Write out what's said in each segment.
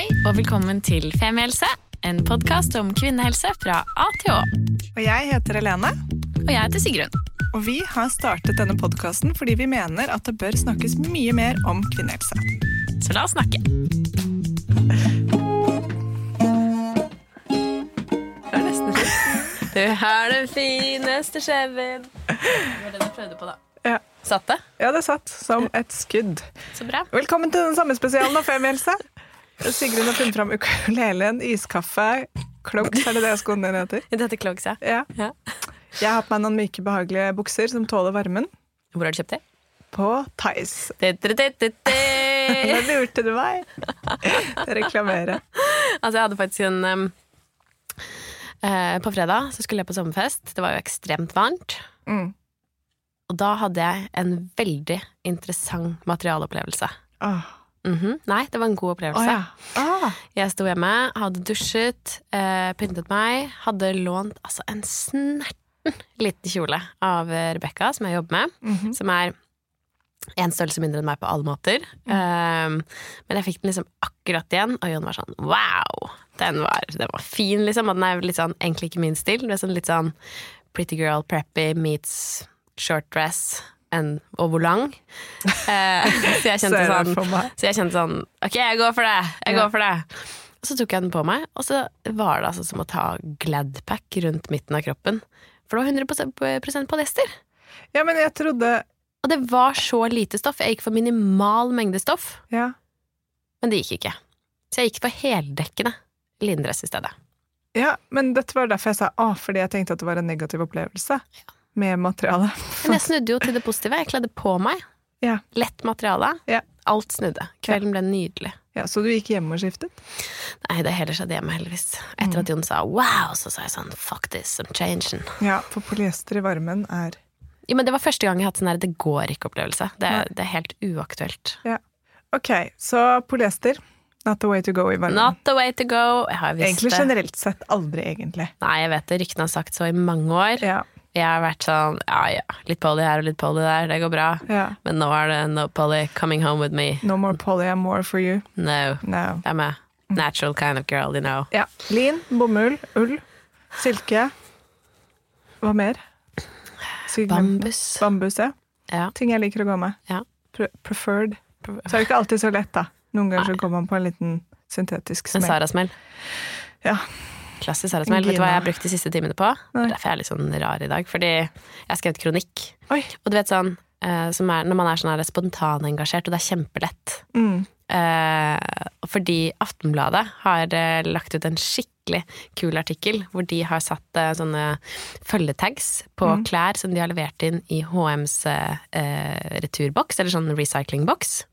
Hei og velkommen til Femihelse, en podkast om kvinnehelse fra A til Å. Og jeg heter Helene, Og jeg heter Sigrun. og vi har startet denne podkasten fordi vi mener at det bør snakkes mye mer om kvinnehelse. Så la oss snakke. Det er nesten fint. Du har den fineste skjeven. Det var den jeg prøvde på, da. Ja. Satt det? ja, det satt som et skudd. Så bra. Velkommen til den samme spesialen av Femihelse. Sigrun har funnet fram ukulelen, iskaffe, clogs, er det det skoene dine heter? Det heter Clogs, ja. Ja. ja. Jeg har på meg noen myke, behagelige bukser som tåler varmen. Hvor har du kjøpt det? På Tice. Det Nå lurte du meg! Reklamere. Altså, jeg hadde faktisk en um, uh, På fredag så skulle jeg på sommerfest. Det var jo ekstremt varmt. Mm. Og da hadde jeg en veldig interessant materialopplevelse. Åh. -hmm. Nei, det var en god opplevelse. opplevelse. ja. Ah. Jeg sto hjemme, hadde dusjet, eh, pyntet meg, hadde lånt altså en snerten liten kjole av eh, Rebekka, som jeg jobber med, Mhm. som er en størrelse mindre enn meg på alle måter. Um, men jeg fikk den liksom akkurat igjen, og Jon var sånn wow! Den var, den var fin, liksom. Og den er litt sånn, egentlig ikke min stil. Det er sånn litt sånn pretty girl preppy meets short dress and, og volang. Eh, så jeg sånn så jeg kjente sånn Ok, jeg går for det! Jeg Ja. går for det! Og så tok jeg den på meg, og så var det altså som å ta Gladpack rundt midten av kroppen. For det var 100% polyester. Ja, men jeg trodde Og det var så lite stoff. Jeg gikk for minimal mengde stoff, Ja. men det gikk ikke. Så jeg gikk for heldekkende lindress i stedet. Ja, men dette var derfor jeg sa å, fordi jeg tenkte at det var en negativ opplevelse med materialet. Men jeg snudde jo til det positive. Jeg kledde på meg. Ja. Lett materiale. Ja. Alt snudde. Kvelden ble nydelig. Ja, Så du gikk hjem og skiftet? Nei, det heller skjedde hjemme, heldigvis. Etter at Jon sa wow, så sa jeg sånn fuck this, I'm changing. Ja, for polyester i varmen er Jo, men Det var første gang jeg hatt sånn her det går ikke-opplevelse. Det, det er helt uaktuelt. Ok, så polyester. Not the way to go i varmen. Not the way to go. Jeg har visst Egentlig generelt sett aldri, egentlig. Nei, jeg vet det. Ryktene har sagt så i mange år. Ja, Jeg har vært sånn ja ja, litt poly her og litt poly der, det går bra. ja. Men nå er det no poly coming home with me. No more poly, I'm more for you. No. No. I'm a natural kind of girl, you know. Ja. Lin, bomull, ull, silke. Hva mer? Bambus. Bambus, ja. Ja. Ting jeg liker å gå med. Ja. Pre preferred. Så er det ikke alltid så lett, da. Noen ganger så går man på en liten syntetisk En smell. Sara-smell. Ja. Klassisk Sara-smell. Vet du hva jeg har brukt de siste timene på? Nei. Derfor er jeg litt sånn rar i dag. Fordi jeg har skrevet kronikk. Oi. Og du vet sånn eh, som er, Når man er sånn spontanengasjert, og det er kjempelett Mm. eh, Fordi Aftenbladet har eh, lagt ut en skikkelig kul artikkel hvor de har satt eh, sånne følgetags på Mm. klær som de har levert inn i HMs eh, returboks, eller sånn recyclingboks.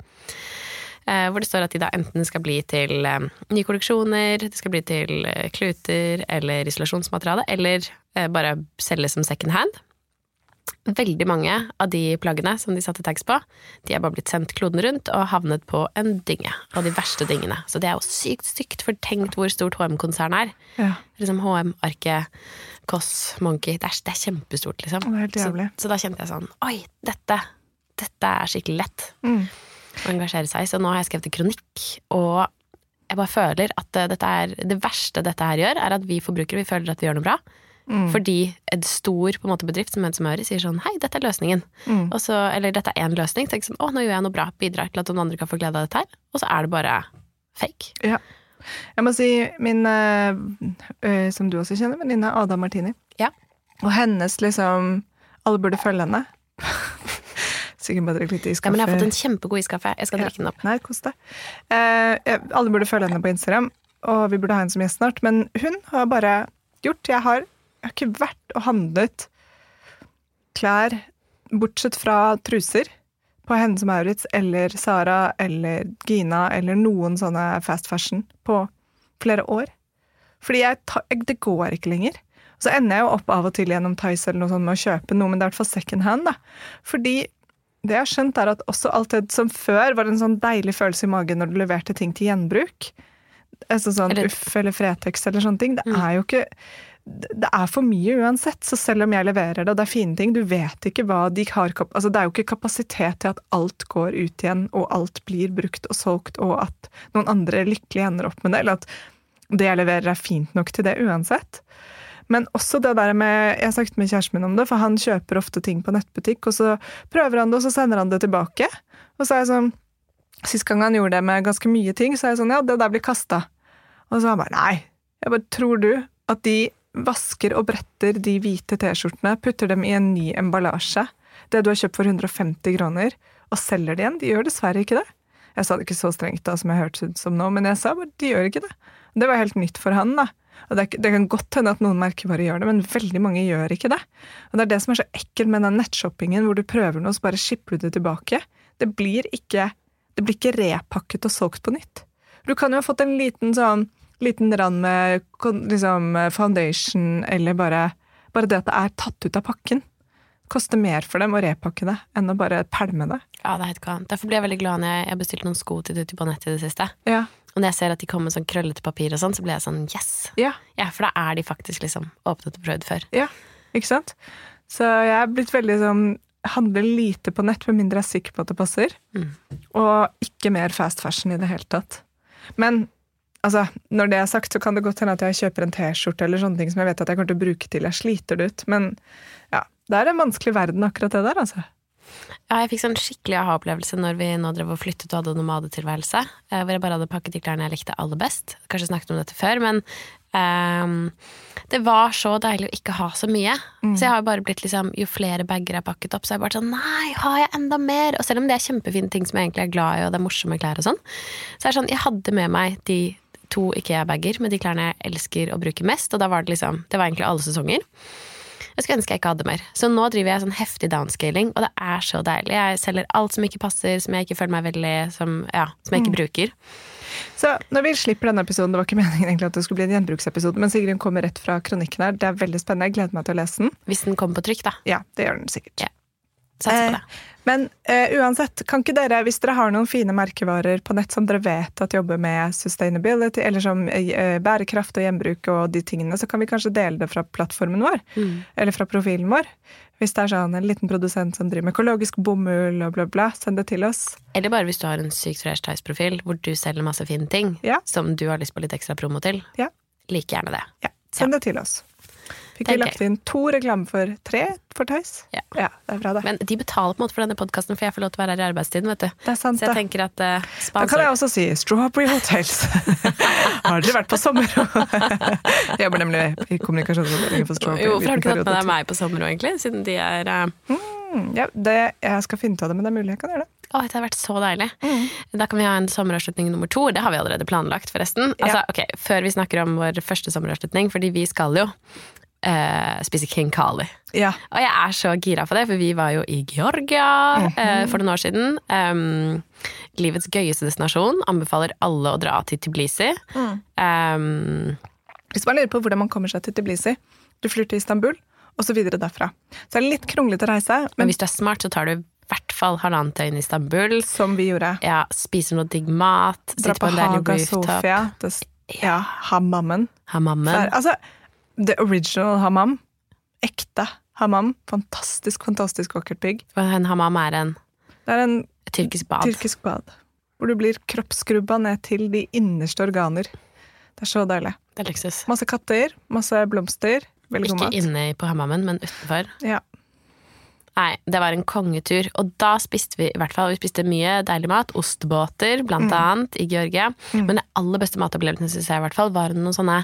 Eh, hvor det står at de da enten skal bli til eh, nye kolleksjoner, det skal bli til eh, kluter eller isolasjonsmateriale, eller bare selges som second hand. Veldig mange av de plaggene som de satte tags på, de er bare blitt sendt kloden rundt og havnet på en dynge. Av de verste dyngene. Så det er jo sykt stygt, for tenk hvor stort HM-konsernet er. Ja. Liksom HM, Arke, Koss, Monkey. Det er, det er kjempestort, liksom. Det er helt jævlig. Så, så da kjente jeg sånn Oi, dette, dette er skikkelig lett Mm. Å engasjere seg. Så nå har jeg skrevet en kronikk, og jeg bare føler at er, det verste dette her gjør, er at vi forbrukere vi føler at vi gjør noe bra. Mm. Fordi en stor på en måte, bedrift som Men's Møre sier sånn Hei, dette er løsningen. Mm. Og så, eller dette er én løsning. Tenk sånn, Å, nå gjør jeg noe bra. Bidrar til at noen andre kan få glede av dette her. Og så er det bare fake. Ja. Jeg må si min, øh, øh, som du også kjenner, venninne Ada Martini. Ja. Og hennes liksom Alle burde følge henne. Sikkert bare drikke litt Ja, men jeg har fått en kjempegod iskaffe. Jeg skal Ja. drikke den opp. Nei, kos deg. Eh, alle burde følge henne på Instagram, og vi burde ha henne som gjest snart. Men hun har bare gjort Jeg har, jeg har ikke vært og handlet klær, bortsett fra truser, på Hennes og Maurits eller Sara eller Gina eller noen sånne fast fashion på flere år. Fordi jeg, det går ikke lenger. Så ender jeg jo opp av og til gjennom Tice eller noe sånt med å kjøpe noe, men det er i hvert fall second hand. da. Fordi det jeg har skjønt er at også alt det som før var en sånn deilig følelse i magen når du leverte ting til gjenbruk, altså sånn Eller- Uff eller Fretex eller sånne ting. Det Mm. er jo ikke det er for mye uansett, så selv om jeg leverer det, og det er fine ting, du vet ikke hva de har Altså, det er jo ikke kapasitet til at alt går ut igjen, og alt blir brukt og solgt, og at noen andre lykkelig ender opp med det, eller at det jeg leverer er fint nok til det uansett. Men også det der med Jeg har snakket med kjæresten min om det, for han kjøper ofte ting på nettbutikk, og så prøver han det, og så sender han det tilbake. Og så er jeg sånn Sist gang han gjorde det med ganske mye ting, så er jeg sånn Ja, det der blir kasta. Og så han bare Nei. Jeg bare Tror du at de vasker og bretter de hvite T-skjortene, putter dem i en ny emballasje, det du har kjøpt for 150 kroner, og selger det igjen? De gjør dessverre ikke det. Jeg sa det ikke så strengt da som jeg hørtes ut som nå, men jeg sa bare de gjør ikke det. Det var helt nytt for han, da. Og det, det kan godt hende at noen merkevarer gjør det, men veldig mange gjør ikke det. Og det er det som er så ekkelt med den nettshoppingen hvor du prøver noe, så bare skipper du det tilbake. Det blir ikke, det blir ikke repakket og solgt på nytt. Du kan jo ha fått en liten sånn liten rand med liksom, foundation, eller bare, bare det at det er tatt ut av pakken. Koster mer for dem å repakke det enn å bare pælme det. Ja, det er helt galt. Derfor blir jeg veldig glad når jeg, har bestilt noen sko til Tutti på nettet i det siste. Ja. Og når jeg ser at de kommer med sånn krøllete papir og sånn, så blir jeg sånn yes! Ja, Ja, for da er de faktisk liksom åpnet og prøvd før. ja, ikke sant? Så jeg er blitt veldig sånn Handler lite på nett, med mindre jeg er sikker på at det passer. Mm. Og ikke mer fast fashion i det hele tatt. Men altså, når det er sagt, så kan det godt hende at jeg kjøper en T-skjorte eller sånne ting som jeg vet at jeg kommer til å bruke til jeg sliter det ut. Men ja, det er en vanskelig verden, akkurat det der, altså. Ja, jeg fikk sånn skikkelig aha-opplevelse når vi nå drev og flyttet og hadde nomadetilværelse. eh, Hvor jeg bare hadde pakket de klærne jeg likte aller best. Kanskje snakket om dette før, men um, det var så deilig å ikke ha så mye. Så jeg har bare blitt liksom Jo flere bager jeg har pakket opp, så er jeg bare sånn Nei, har jeg enda mer? Og selv om det er kjempefine ting som jeg egentlig er glad i, og det er morsomme klær og sånn, så er det sånn Jeg hadde med meg de to Ikea-bager med de klærne jeg elsker å bruke mest, og da var det liksom Det var egentlig alle sesonger. Jeg skulle ønske jeg ikke hadde mer. Så nå driver jeg sånn heftig downscaling, og det er så deilig. Jeg selger alt som ikke passer, som jeg ikke føler meg veldig Som, ja, som jeg ikke bruker. Så når vi slipper denne episoden, det var ikke meningen egentlig at det skulle bli en gjenbruksepisode, men Sigrun kommer rett fra kronikken her. Det er veldig spennende. Jeg gleder meg til å lese den. Hvis den kommer på trykk, da. Ja, det gjør den sikkert. Ja. Satser på Eh. Men eh, uansett, kan ikke dere, hvis dere har noen fine merkevarer på nett som dere vet at jobber med sustainability, eller som eh, bærekraft og gjenbruk og de tingene, så kan vi kanskje dele det fra plattformen vår, Mm. eller fra profilen vår. Hvis det er sånn en liten produsent som driver med økologisk bomull og bla, bla, send det til oss. Eller bare hvis du har en sykt fresh Tice-profil hvor du selger masse fine ting Ja. som du har lyst på litt ekstra promo til. Ja. Like gjerne det. Ja, send det til oss. Fikk vi lagt inn to reklame for tre for Tøys? Ja. det er bra, det. Men de betaler på en måte for denne podkasten, for jeg får lov til å være her i arbeidstiden, vet du. det er sant, Så jeg det. tenker at uh, Da kan jeg også si Strawberry Hotels. har dere vært på sommer? jeg jobber nemlig i kommunikasjonsavdelingen for Strawberry. Jo, hvorfor har du ikke tatt med deg meg på sommer òg, egentlig? Siden de er uh, Mm, ja, det, jeg skal finne ut av det, men det er mulig jeg kan gjøre det. Å, det har vært så deilig. Mm. Da kan vi ha en sommeravslutning nummer to. Det har vi allerede planlagt, forresten. Altså, ok, Før vi snakker om vår første sommeravslutning, fordi vi skal jo eh, spise King Kali. Ja. Og jeg er så gira på det, for vi var jo i Georgia eh, for noen år siden. Um, livets gøyeste destinasjon. Anbefaler alle å dra til Tbilisi. Um, Hvis man lurer på hvordan man kommer seg til Tbilisi, du flyr til Istanbul, og så videre derfra. Så det er litt kronglete reise, men men hvis du er smart, så tar du i hvert fall halvannet døgn i Istanbul. som vi gjorde. Ja, Spiser noe digg mat. Dra på på Haga. Sofia. Det, ja, Hamammen. Hamammen. Altså, the original hammam. Ekte hammam. Fantastisk, fantastisk vakkert bygg. En hammam er en Det er en tyrkisk bad. tyrkisk bad. Hvor du blir kroppsskrubba ned til de innerste organer. Det er så deilig. Det er luksus. Masse katter, masse blomster. Veldig god Ikke inne på hamamen, men utenfor. Ja. Nei, det var en kongetur. Og da spiste vi i hvert fall Vi spiste mye deilig mat. Ostebåter, blant annet, i Georgia. Men det aller beste matopplevelsen synes jeg i hvert fall var noen sånne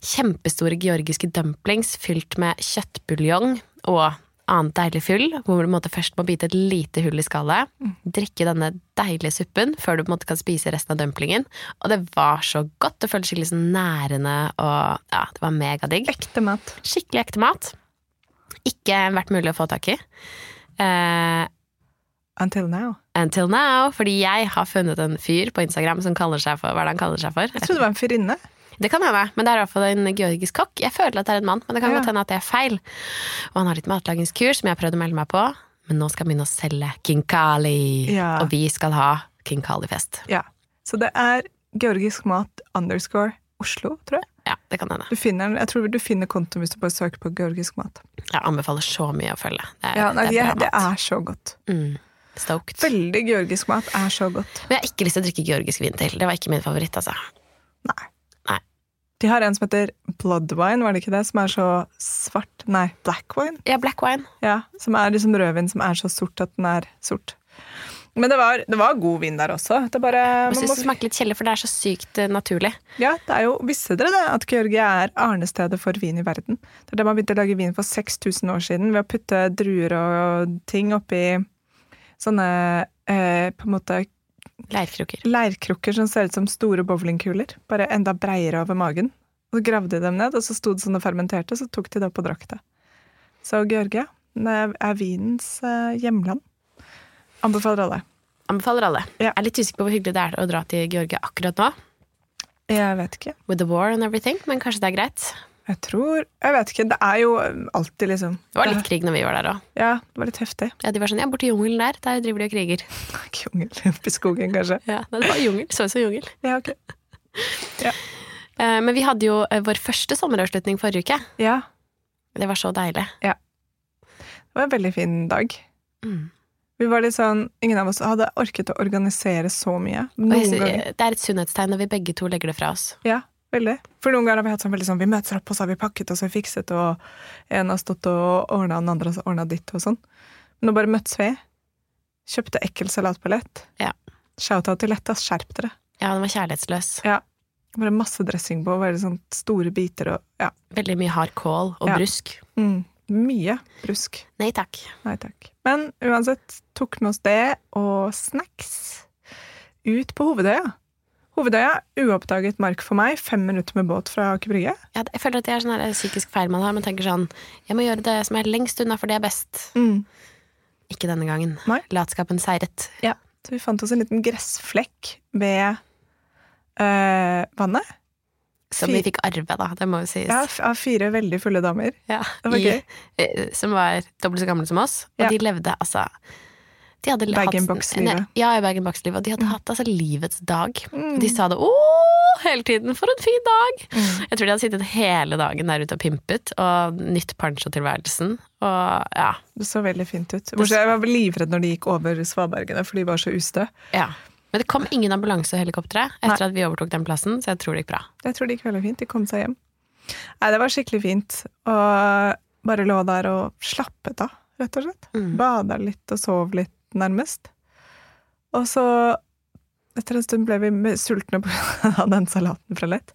kjempestore georgiske dumplings fylt med kjøttbuljong og annet deilig fyll, hvor du måte først må bite et lite hull i skallet, drikke denne deilige suppen før du på en måte kan spise resten av dumplingen. Og det var så godt. Det føltes skikkelig sånn nærende, og ja, det var megadigg. Ekte mat. Skikkelig ekte mat. Ikke vært mulig å få tak i. Uh, Until now. until now, fordi jeg har funnet en fyr på Instagram som kaller seg for Hva er det han kaller seg for? Jeg trodde det var en fyrinne. Det kan hende, men det er i hvert fall en georgisk kokk. Jeg føler at det er en mann, men det kan Ja. godt hende at det er feil. Og han har litt matlagingskurs som jeg har prøvd å melde meg på, men nå skal han begynne å selge kinkali. Ja. Og vi skal ha kinkali-fest. Ja. Så det er georgisk mat underscore Oslo, tror jeg. Det kan hende. Du finner, jeg tror du finner kontoen hvis du bare søker på georgisk mat. Jeg anbefaler så mye å følge. Det er, Ja, nei, det er det, er så godt. Mm. Stoked. Veldig georgisk mat er så godt. Men jeg har ikke lyst til å drikke georgisk vin til. Det var ikke min favoritt, altså. Nei. Nei. De har en som heter bloodwine, var det ikke det? Som er så svart Nei, black wine. Ja, black wine. Ja, Som er liksom rødvin som er så sort at den er sort. Men det var, det var god vin der også. Det bare, man må, det smaker litt kjelle, for det er så sykt eh, naturlig. ja, det er jo, Visste dere det? At Georgia er arnestedet for vin i verden? Det er der man begynte å lage vin for 6000 år siden ved å putte druer og ting oppi sånne eh, på en måte Leirkrukker. leirkrukker som ser ut som store bowlingkuler, bare enda breiere over magen. Og så gravde de dem ned, og så sto det sånn og fermenterte, og så tok de det opp og drakk det. Så Georgia er vinens eh, hjemland. Anbefaler alle. Anbefaler alle. Ja. Jeg er litt usikker på hvor hyggelig det er å dra til Georgia akkurat nå, Jeg vet ikke. with the war and everything, men kanskje det er greit. Jeg tror Jeg vet ikke. Det er jo alltid liksom Det var litt krig når vi var der òg. Ja, det var litt heftig. Ja, de var sånn ja, borti jungelen der, der driver de og kriger. Ikke jungel oppe i skogen, kanskje. Ja, det var jungel. Så ut som jungel. Ja, ok. Ja. Men vi hadde jo eh, vår første sommeravslutning forrige uke. Ja, Det var så deilig. Ja. det var en veldig fin dag. Mm. Vi var litt sånn Ingen av oss hadde orket å organisere så mye. Noen ganger. det er et sunnhetstegn når vi begge to legger det fra oss. Ja, veldig. For noen ganger har vi hatt sånn veldig sånn Vi møtes opp, og så har vi pakket, og så har vi fikset, og en har stått og ordna, og den andre har ordna ditt, og sånn. Men nå bare møttes vi. Kjøpte ekkel salatballett. Ja. Shout-out til Letta, skjerp dere. Ja, den var kjærlighetsløs. Ja. Bare masse dressing på, bare sånn store biter og ja. Veldig mye hard kål og Ja. brusk. Mm, mye brusk. Nei takk. Nei takk. Men uansett tok med oss det og snacks ut på Hovedøya. Hovedøya, uoppdaget mark for meg, fem minutter med båt fra Aker Brygge. Ja, jeg føler at det er sånn psykisk feil man har. Man tenker sånn Jeg må gjøre det som er lengst unna, for det er best. Mm. Ikke denne gangen. Nei. Latskapen seiret. Så vi fant oss en liten gressflekk ved øh, vannet. Som vi fikk arve, da. Det må jo sies. Ja, av fire veldig fulle damer. Ja, var i, eh, som var dobbelt så gamle som oss. Og Ja. de levde altså de hadde Bag-in-box-livet. Ja, bag-in-box-livet. Og de hadde hatt altså livets dag. Mm. Og de sa det å hele tiden. For en fin dag! Mm. Jeg tror de hadde sittet hele dagen der ute og pimpet og nytt pancho-tilværelsen. Og ja, Det så veldig fint ut. Bortsett, jeg var livredd når de gikk over svabergene, for de var så ustø. ja. Men det kom ingen ambulansehelikoptre Nei. etter at vi overtok den plassen, så jeg tror det gikk bra. Jeg tror det gikk veldig fint. De kom seg hjem. Nei, det var skikkelig fint. Og bare lå der og slappet av, rett og slett. Mm. Bada litt og sov litt, nærmest. Og så, etter en stund ble vi sultne på den salaten fra Lett.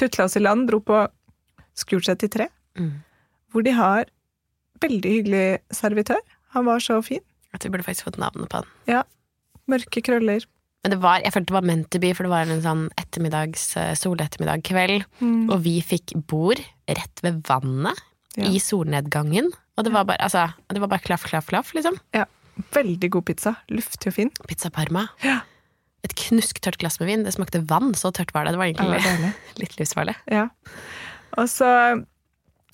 Tutla oss i land, dro på Scrooge 73, Mm. hvor de har veldig hyggelig servitør. Han var så fin. At vi burde faktisk fått navnet på den. Mørke krøller. Men det var, jeg følte det var meant to be, for det var en sånn ettermiddags, eh, solettermiddag kveld. Mm. Og vi fikk bord rett ved vannet Ja. i solnedgangen. Og det var bare, altså, det var bare klaff, klaff, klaff, liksom. Ja. Veldig god pizza. Luftig og fin. Pizza Parma. Ja. Et knusktørt glass med vin. Det smakte vann, så tørt var det. Det var Det var egentlig litt livsfarlig. Ja. Og så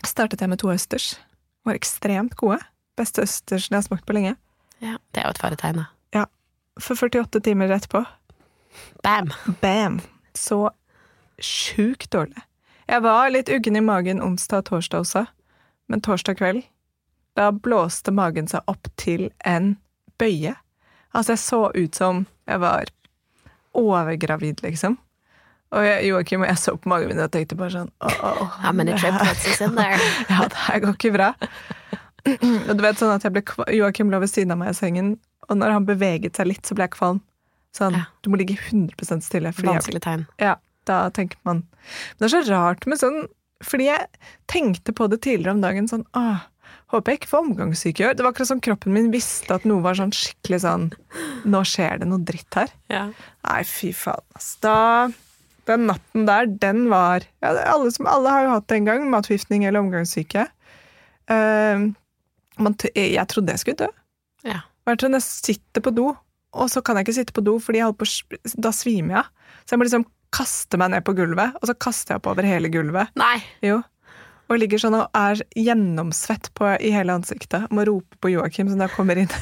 startet jeg med to østers. Var ekstremt gode. Beste østersen jeg har smakt på lenge. Ja, det er jo et faretegn, da. For 48 timer etterpå, Bam! bam! Så sjukt dårlig. Jeg var litt uggen i magen onsdag og torsdag også, men torsdag kveld, da blåste magen seg opp til en bøye. Altså, jeg så ut som jeg var overgravid, liksom. Og jeg, Joakim og jeg så på magen min og tenkte bare sånn oh, åh, How many triplets is in there? Ja, det her går ikke bra. Og du vet sånn at ble Joakim lå ved siden av meg i sengen, og når han beveget seg litt, så ble jeg kvalm. Sånn, Ja. du må ligge 100 stille. Fordi Vanskelig tegn. ja, da tenker man Men det er så rart med sånn Fordi jeg tenkte på det tidligere om dagen sånn Åh, håper jeg ikke får omgangssyke i år. Det var akkurat som kroppen min visste at noe var sånn skikkelig sånn Nå skjer det noe dritt her. Ja. Nei, fy faen, ass. Da Den natten der, den var ja, alle, som, alle har jo hatt det en gang, matforgiftning eller omgangssyke. Uh, man, jeg trodde jeg skulle dø. Hvert sånn, jeg sitter på do, og så kan jeg ikke sitte på do, fordi på, da svimer jeg av. Så jeg må liksom kaste meg ned på gulvet, og så kaster jeg opp over hele gulvet. Nei! Jo. Og ligger sånn og er gjennomsvett på, i hele ansiktet. Må rope på Joakim som da kommer inn.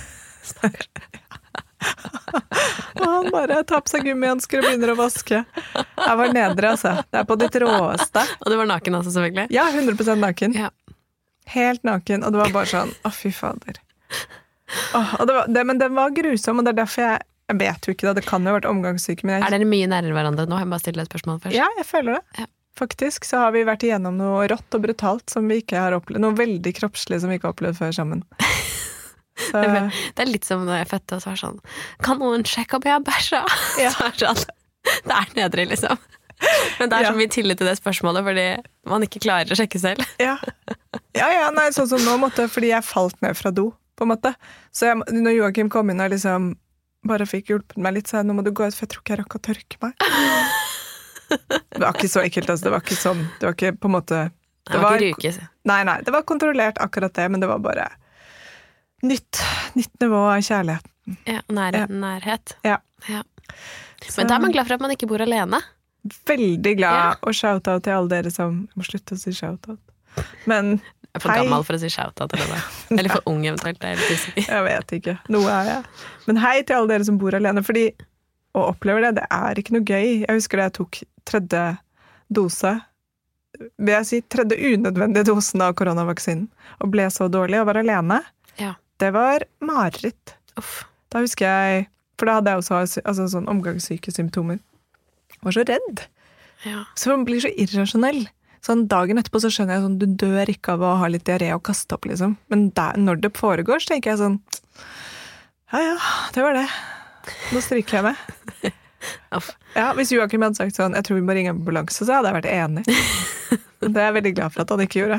Og han bare tar på seg gummihansker og begynner å vaske. Jeg var nedre, altså. Det er på ditt råeste. Og du var naken altså, selvfølgelig. Ja, 100 naken. Ja. Helt naken. Og det var bare sånn Å, fy fader. Og det var, det, men den var grusom, og det er derfor jeg Jeg vet jo ikke, da. Det kan jo ha vært omgangssyke, men jeg Er dere mye nærmere hverandre nå? Jeg bare stille et spørsmål først. Ja, jeg føler det. Ja. Faktisk så har vi vært igjennom noe rått og brutalt som vi ikke har opplevd. Noe veldig kroppslig som vi ikke har opplevd før sammen. Så, Det er litt som når jeg fødte, og så var sånn Kan noen sjekke om jeg har bæsja? Ja. Så er sånn, det er nedre, liksom. Men det er Ja. så mye tillit til det spørsmålet, fordi man ikke klarer å sjekke selv. ja. ja, ja, nei, sånn som nå måtte Fordi jeg falt ned fra do, på en måte. Så jeg, når Joakim kom inn og liksom bare fikk hjulpet meg litt, sa jeg nå må du gå ut, for jeg tror ikke jeg rakk å tørke meg. Det var ikke så ekkelt, altså. Det var ikke sånn. Det var ikke på en måte Det var ikke ryke. Nei, nei, det var kontrollert akkurat det, men det var bare nytt, nytt nivå av kjærlighet. Ja, nær, nærhet. Ja. Ja. Men da er man glad for at man ikke bor alene. veldig glad, og shout-out til alle dere som Jeg må slutte å si shout-out. Men Jeg er for Hei. gammel for å si shout-out til det. Eller for ung, eventuelt. Jeg vet ikke. Noe er jeg. Men hei til alle dere som bor alene, fordi å oppleve det, det er ikke noe gøy. Jeg husker da jeg tok tredje dose vil jeg si tredje unødvendige dosen av koronavaksinen, og ble så dårlig og var alene. Ja. Det var mareritt. Uff. Da husker jeg For da hadde jeg også altså, sånn omgangssyke symptomer. Var så redd. Ja. Så man blir så irrasjonell. Sånn Dagen etterpå så skjønner jeg sånn, du dør ikke av å ha litt diaré og kaste opp, liksom. Men der, når det foregår, så tenker jeg sånn Ja ja, det var det. Nå stryker jeg med. Ja, Hvis Joakim hadde sagt sånn, jeg tror vi må ringe ambulanse, så hadde jeg vært enig. Det er jeg veldig glad for at han ikke gjorde.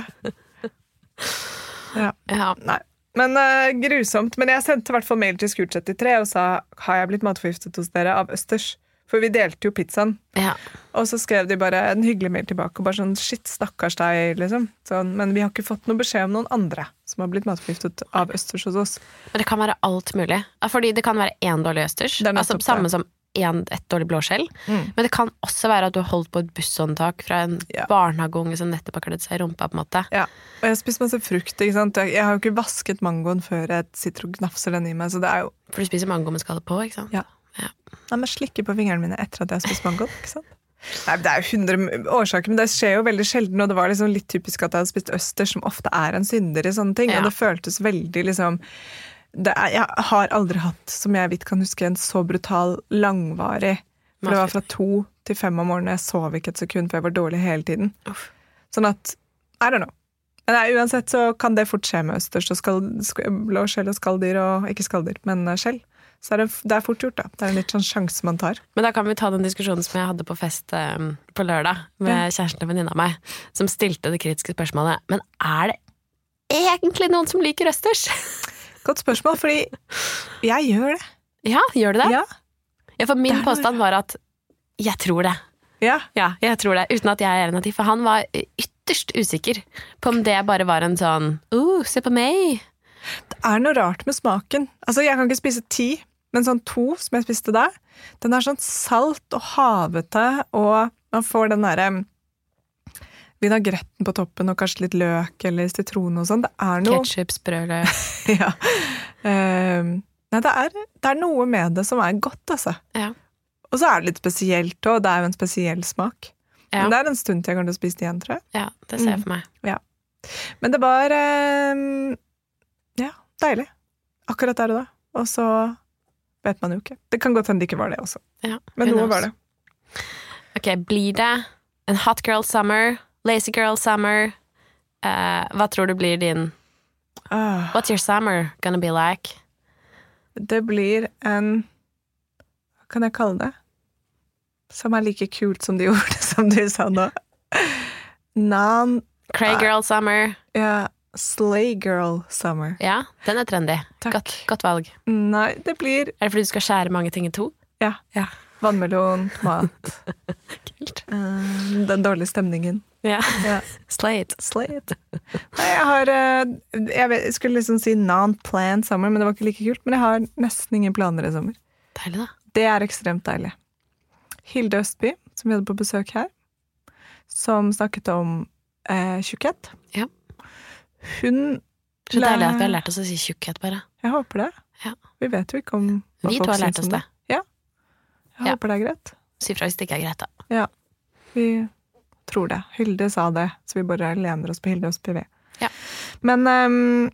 Ja, Ja. nei. Men uh, grusomt. Men jeg sendte i hvert fall mail til Skurt73 og sa har jeg blitt matforgiftet hos dere av østers. For vi delte jo pizzaen. ja. Og så skrev de bare en hyggelig mail tilbake. Og bare sånn, shit, stakkars deg, liksom. Sånn, men vi har ikke fått noe beskjed om noen andre som har blitt matforgiftet av østers hos oss. Men det kan være alt mulig. Fordi det kan være én dårlig østers. Er Altså, samme som en, et dårlig blåskjell. Mm. Men det kan også være at du har holdt på et busshåndtak fra en Ja. barnehageunge som nettopp har klødd seg i rumpa. på en måte Ja. Og jeg spiser masse frukt. ikke sant? Jeg, har jo ikke vasket mangoen før jeg sitter og gnafser den i meg. Så det er jo For du spiser mango med skallet på. ikke sant? Ja. Nei, men slikke på fingrene mine etter at jeg har spist mango. ikke sant? Nei, Det er jo hundre årsaker, men det skjer jo veldig sjelden. Og det var liksom litt typisk at jeg hadde spist østers, som ofte er en synder i sånne ting. Ja. Og det føltes veldig liksom det er, Jeg har aldri hatt, som jeg vidt kan huske, en så brutal, langvarig For det var fra to til fem om morgenen, jeg sov ikke et sekund, for jeg var dårlig hele tiden. Uff. Sånn at I don't know. Men nei, uansett så kan det fort skje med østers og skal, sk- blå skjell og skalldyr, og ikke skalldyr, men eh, skjell. Så er det, det er fort gjort, da. Det er en litt sånn sjanse man tar. Men da kan vi ta den diskusjonen som jeg hadde på fest um, på lørdag med kjæresten til venninna meg, som stilte det kritiske spørsmålet Men er det egentlig noen som liker østers? Godt spørsmål, fordi jeg gjør det. Ja, gjør du det? Ja. Ja, for min påstand var at jeg tror det. ja. Ja, jeg tror det, uten at jeg er en av de. For han var ytterst usikker på om det bare var en sånn uh, se på meg. Det er noe rart med smaken. Altså, Jeg kan ikke spise ti, men sånn to som jeg spiste der, den er sånn salt og havete, og man får den derre vinagretten på toppen og kanskje litt løk eller sitron og sånn. Det er noe Ketsjup, sprøløk. ja. Ehm, nei, det er, det er noe med det som er godt, altså. Ja. Og så er det litt spesielt òg. Det er jo en spesiell smak. Ja. Men det er en stund til jeg kommer til å spise det igjen, tror jeg. ja, det ser jeg for meg. Ja. Men det var ehm, ja, deilig. Akkurat der og da. Og så vet man jo ikke. Det kan godt hende det ikke var det også. Ja, Men noe knows? var det. Ok, blir det en hot girl summer, lazy girl summer? Uh, hva tror du blir din uh, What's your summer gonna be like? det blir en Hva kan jeg kalle det? Som er like kult som de gjorde, som du sa nå. Non Cray Nei. girl summer. Ja, Slay girl summer. Ja, den er trendy. Godt, godt valg. Nei, det blir Er det fordi du skal skjære mange ting i to? ja, Ja. vannmelon, mat Kult. eh, Den dårlige stemningen. Ja. Ja. Slate. Slay it. Nei, jeg har eh, Jeg vet- jeg skulle liksom si non-planned summer, men det var ikke like kult. Men jeg har nesten ingen planer i sommer. Deilig, da. Det er ekstremt deilig. Hilde Østby, som vi hadde på besøk her, som snakket om eh, tjukkhet. Ja. Hun Så deilig at vi har lært oss å si tjukkhet, bare. Jeg håper det. Ja. Vi vet jo ikke om hva Vi folk to har lært oss det. Ja. Jeg Ja. håper det er greit. Si fra hvis det ikke er greit, da. Ja. Vi tror det. Hilde sa det, så vi bare lener oss på Hilde og PV. Ja. Men um,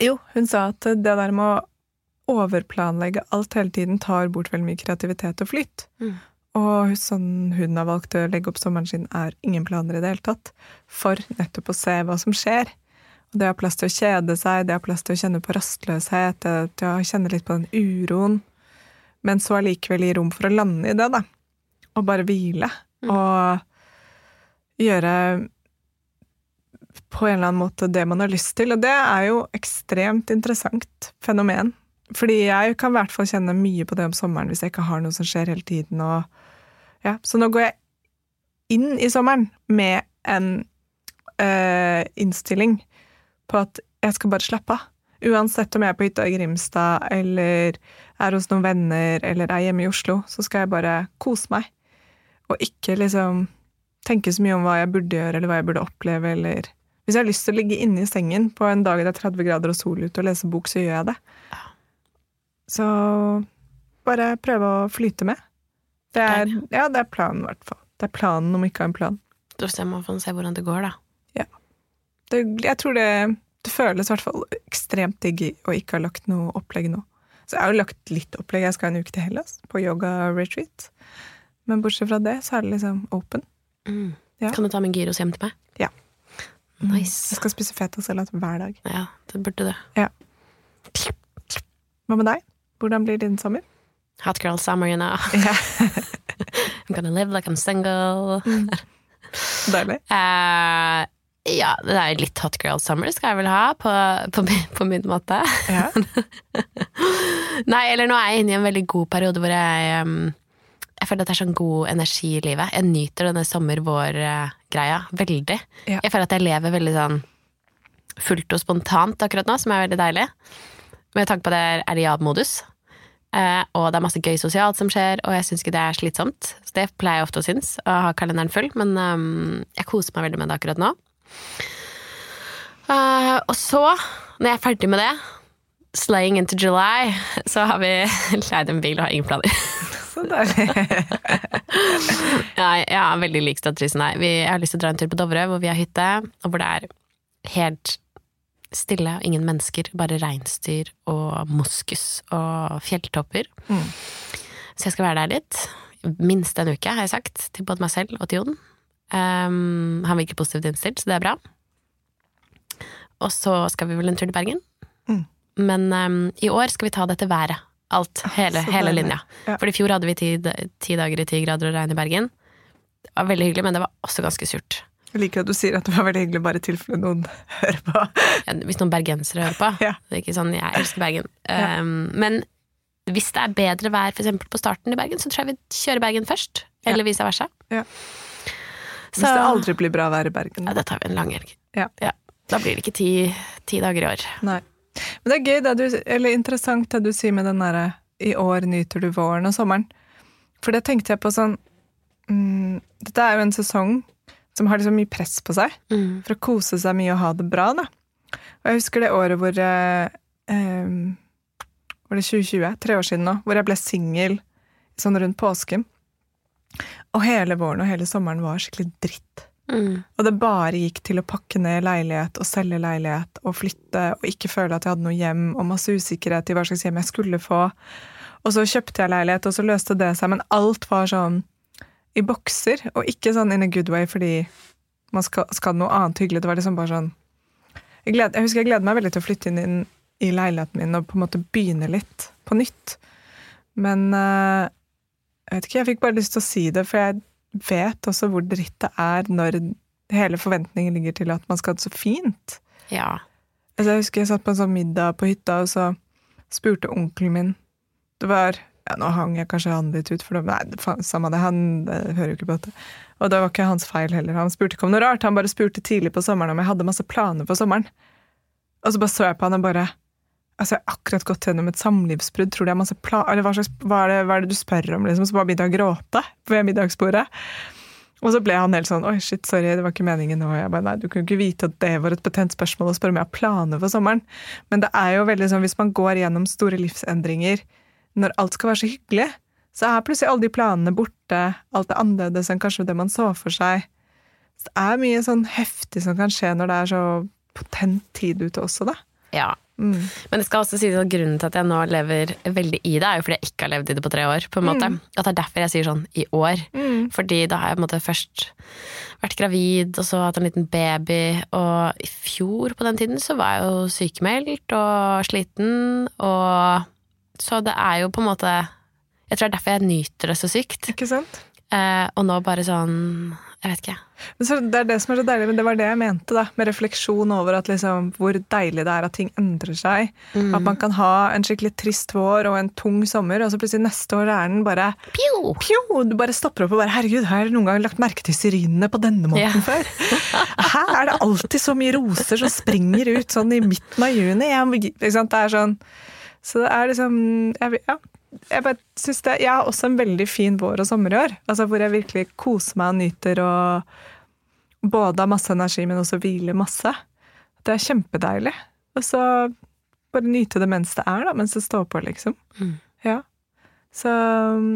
jo, hun sa at det der med å overplanlegge alt hele tiden tar bort veldig mye kreativitet og flytt. Mm. Og sånn hun har valgt å legge opp sommeren sin, er ingen planer i det hele tatt. For nettopp å se hva som skjer. Og det har plass til å kjede seg, det har plass til å kjenne på rastløshet, til å kjenne litt på den uroen. Men så allikevel gi rom for å lande i det, da. Og bare hvile. Mm. Og gjøre på en eller annen måte det man har lyst til. Og det er jo ekstremt interessant fenomen. Fordi jeg kan i hvert fall kjenne mye på det om sommeren hvis jeg ikke har noe som skjer hele tiden. Og, ja. Så nå går jeg inn i sommeren med en øh, innstilling på at jeg skal bare slappe av. Uansett om jeg er på hytta i Grimstad, eller er hos noen venner, eller er hjemme i Oslo, så skal jeg bare kose meg. Og ikke liksom tenke så mye om hva jeg burde gjøre, eller hva jeg burde oppleve, eller Hvis jeg har lyst til å ligge inne i sengen på en dag det er 30 grader og sol ute og lese bok, så gjør jeg det. Så bare prøve å flyte med. Det er, ja, det er planen, i hvert fall. Det er planen om ikke ha en plan. Da ser man får se hvordan det går, da. Det, jeg tror det, det føles i hvert fall ekstremt digg å ikke ha lagt noe opplegg nå. Så jeg har jo lagt litt opplegg. Jeg skal en uke til Hellas på yoga-retreat. Men bortsett fra det, så er det liksom open. Mm. Ja. Kan du ta med gyros hjem til meg? Ja. Nice. Jeg skal spise fetasalat hver dag. Ja, det burde du. Hva med deg? Hvordan blir din sommer? Hot girl summer, you know. Yeah. I'm gonna live like I'm single. Deilig. Uh, ja, det er litt hot girl summer skal jeg vel ha, på, på, på min måte. Ja. Nei, eller nå er jeg inne i en veldig god periode hvor jeg um, Jeg føler at det er sånn god energi i livet. Jeg nyter denne sommer-vår-greia veldig. Ja. Jeg føler at jeg lever veldig sånn fullt og spontant akkurat nå, som er veldig deilig. Med tanke på det er det. Eh, og det er masse gøy sosialt som skjer, og jeg syns ikke det er slitsomt. Så det pleier jeg ofte å synes, å ha kalenderen full, men um, jeg koser meg veldig med det akkurat nå. Uh, og så, når jeg er ferdig med det, slaying into July, så har vi leid en bil og har ingen planer. Så deilig. ja, jeg er veldig lik statrisen som Jeg har lyst til å dra en tur på Dovre, hvor vi har hytte, og hvor det er helt stille og ingen mennesker, bare reinsdyr og moskus og fjelltopper. Mm. Så jeg skal være der litt. Minst en uke, har jeg sagt, til både meg selv og til Jon. Um, han virker positivt innstilt, så det er bra. Og så skal vi vel en tur til Bergen. Mm. Men um, i år skal vi ta dette været. Alt. Hele, hele linja. Ja. For i fjor hadde vi ti, ti dager i ti grader og regn i Bergen. Det var veldig hyggelig, men det var også ganske surt. Jeg liker at du sier at det var veldig hyggelig bare i tilfelle noen hører på. Ja, Hvis noen bergensere hører på. Ja. Det er ikke sånn, Jeg elsker Bergen. Ja. Um, men hvis det er bedre vær for på starten i Bergen, så tror jeg vi kjører Bergen først. Eller vice versa. Ja. Så Hvis det aldri blir bra vær i Bergen. ja, Da tar vi en lang helg. Ja. Da blir det ikke ti, ti dager i år. Nei. Men det er gøy, det du, eller interessant det du sier med den derre i år nyter du våren og sommeren. For det tenkte jeg på sånn mm, Dette er jo en sesong som har liksom mye press på seg Mm. for å kose seg mye og ha det bra, da. Og jeg husker det året hvor eh, Var det 2020? Tre år siden nå. Hvor jeg ble singel sånn rundt påsken. Og hele våren og hele sommeren var skikkelig dritt. Mm. Og det bare gikk til å pakke ned leilighet og selge leilighet og flytte og ikke føle at jeg hadde noe hjem, og masse usikkerhet i hva slags hjem jeg skulle få. Og så kjøpte jeg leilighet, og så løste det seg, men alt var sånn i bokser, og ikke sånn in a good way fordi man skal, skal noe annet hyggelig. Det var liksom bare sånn Jeg, gled, jeg husker jeg gleder meg veldig til å flytte inn, inn i leiligheten min og på en måte begynne litt på nytt. Men uh, jeg vet ikke, jeg fikk bare lyst til å si det, for jeg vet også hvor dritt det er når hele forventningen ligger til at man skal ha det så fint. Ja. Altså, jeg husker jeg satt på en sånn middag på hytta, og så spurte onkelen min Det var ja, Nå hang jeg kanskje han litt ut, for det, nei, samme det, han det, hører jo ikke på dette. Og det var ikke hans feil heller. Han spurte ikke om noe rart. Han bare spurte tidlig på sommeren om jeg hadde masse planer for sommeren. Og så bare så jeg på han og bare Altså, jeg har akkurat gått gjennom et samlivsbrudd. Tror du jeg har masse planer Eller hva, slags, hva, er det, hva er det du spør om, liksom? Så bare begynte jeg å gråte ved middagsbordet. Og så ble han helt sånn Oi, shit, sorry, det var ikke meningen. Og jeg bare, nei, du kunne ikke vite at det var et betent spørsmål å spørre om jeg har planer for sommeren. Men det er jo veldig sånn, hvis man går gjennom store livsendringer når alt skal være så hyggelig, så er plutselig alle de planene borte. Alt er annerledes enn kanskje det man så for seg. Så det er mye sånn heftig som kan skje når det er så potent tid ute også, da. Ja. Mm. Men det skal også si at grunnen til at jeg nå lever veldig i det, er jo fordi jeg ikke har levd i det på tre år. på en måte. At det er derfor jeg sier sånn i år. Mm. Fordi da har jeg på en måte først vært gravid, og så hatt en liten baby. Og i fjor på den tiden så var jeg jo sykemeldt og sliten, og Så det er jo på en måte Jeg tror det er derfor jeg nyter det så sykt. Ikke sant? Eh, og nå bare sånn Jeg vet ikke. Men så, det er det som er så deilig, men det var det jeg mente, da. Med refleksjon over at liksom, hvor deilig det er at ting endrer seg. At man kan ha en skikkelig trist vår og en tung sommer, og så plutselig neste år er den bare Pjo! Pjo! Du bare stopper opp og bare Herregud, har jeg noen gang lagt merke til syrinene på denne måten Ja. før? Her er det alltid så mye roser som springer ut sånn i midten av juni. Jeg? Det er sånn Så det er liksom jeg, Ja. Jeg, bare synes det, jeg har også en veldig fin vår og sommer i år. Altså Hvor jeg virkelig koser meg og nyter og både har masse energi, men også hviler masse. Det er kjempedeilig. Og så bare nyte det mens det er, da, mens det står på, liksom. Mm. Ja. Så um,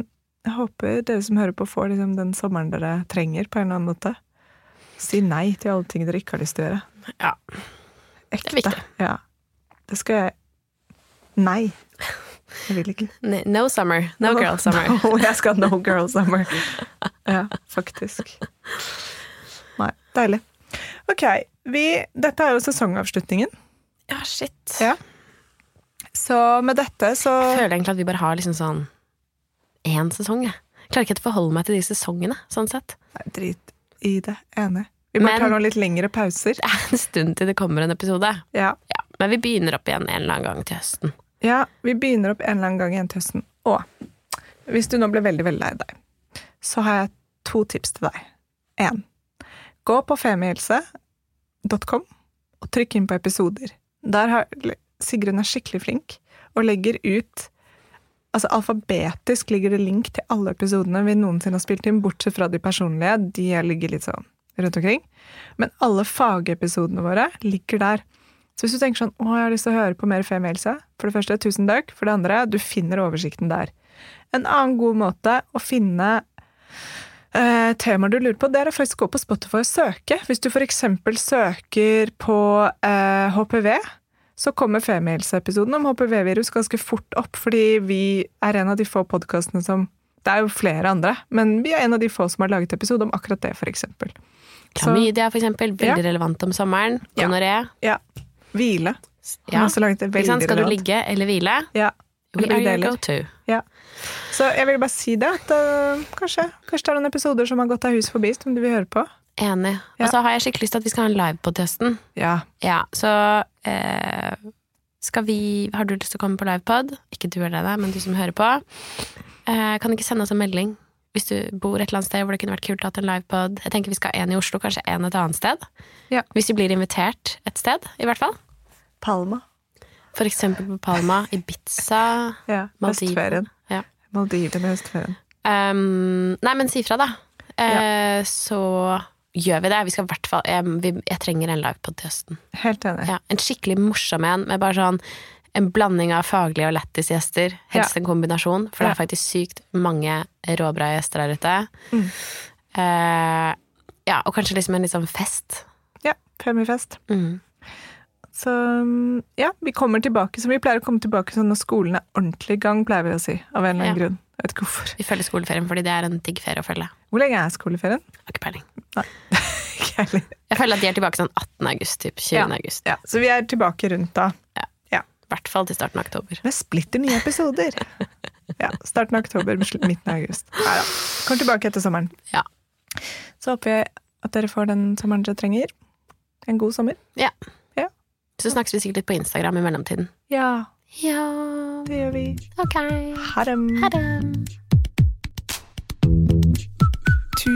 jeg håper dere som hører på, får liksom den sommeren dere trenger, på en eller annen måte. Si nei til alle ting dere ikke har lyst til å gjøre. Ja. Ekte. Det er viktig. Ja. Det skal jeg Nei. Jeg vil ikke. No summer. No girl summer. No, jeg skal no girl summer. Ja, faktisk. Nei, deilig. Ok, vi, dette er jo sesongavslutningen. Ja, shit. Ja. Så med dette så Jeg føler egentlig at vi bare har liksom sånn én sesong, jeg. Klarer ikke å forholde meg til de sesongene, sånn sett. Nei, Drit i det. Enig. Vi bare Men- tar noen litt lengre pauser. Det er en stund til det kommer en episode. Ja. Ja, men vi begynner opp igjen en eller annen gang til høsten. Ja, vi begynner opp en eller annen gang igjen til høsten. Og hvis du nå ble veldig, veldig lei deg, så har jeg to tips til deg. En. Gå på femihelse.com og trykk inn på episoder. Der har Sigrun er skikkelig flink og legger ut Altså Alfabetisk ligger det link til alle episodene vi noensinne har spilt inn, bortsett fra de personlige. De ligger litt sånn rundt omkring. Men alle fagepisodene våre ligger der. Så hvis du tenker sånn 'Å, jeg har lyst til å høre på mer femihelse', for det første, tusen takk. For det andre, du finner oversikten der. En annen god måte å finne eh, temaer du lurer på, det er å faktisk gå på Spotify og søke. Hvis du eksempel søker på eh, HPV, så kommer Femihelseepisoden om HPV-virus ganske fort opp, fordi vi er en av de få podkastene som Det er jo flere andre, men vi er en av de få som har laget episode om akkurat det. Så- Klamydia, for eksempel. ja. relevant om sommeren. Ja. Ja. Hvile. Ja. sant? Skal du ligge eller hvile? Ja. We Eller are your go-to. Ja. Så jeg vil bare si det, at uh, kanskje, kanskje det er noen episoder som har gått av hus forbi, som du vil høre på. Enig. Ja. Og så har jeg skikkelig lyst til at vi skal ha en livepod på testen. Ja. Ja, så uh, skal vi Har du lyst til å komme på livepod? Ikke du eller det, men du som hører på. Uh, kan du ikke sende oss en melding hvis du bor et eller annet sted hvor det kunne vært kult å ha en livepod? Jeg tenker vi skal ha en i Oslo, kanskje en et annet sted. Ja. Hvis vi blir invitert et sted, i hvert fall. Palma. For eksempel på Palma, Ibiza, Ja. Maldiv. Ja. Maldivene høstferien. Um, nei, men si ifra, da. Eh, Så gjør vi det. Vi skal i hvert fall jeg, vi, jeg trenger en livepod til høsten. Helt enig. Ja, en skikkelig morsom en, med bare sånn en blanding av faglige og lættisgjester. Helst en kombinasjon, for det er faktisk sykt mange råbra gjester der ute. Mm. Uh, ja, og kanskje liksom en litt sånn fest. Ja. Premiefest. Mm. Så mm, ja, vi kommer tilbake som vi pleier å komme tilbake sånn når skolen er ordentlig i gang, pleier vi å si. Av en eller annen Ja. grunn. Jeg vet ikke hvorfor. Vi følger skoleferien fordi det er en digg ferie å følge. Hvor lenge er skoleferien? Har ikke peiling. Ikke jeg heller. Jeg føler at de er tilbake sånn 18. august, typ 20. Ja. august. Ja, så vi er tilbake rundt da. I hvert fall til starten av oktober. Med splitter nye episoder. Ja, starten av oktober, midten av august. Neida. Kommer tilbake etter sommeren. Ja. Så håper jeg at dere får den sommeren dere trenger. En god sommer. Så snakkes vi sikkert litt på Instagram i mellomtiden. Ja, Ja, det gjør vi. ok. Ha det.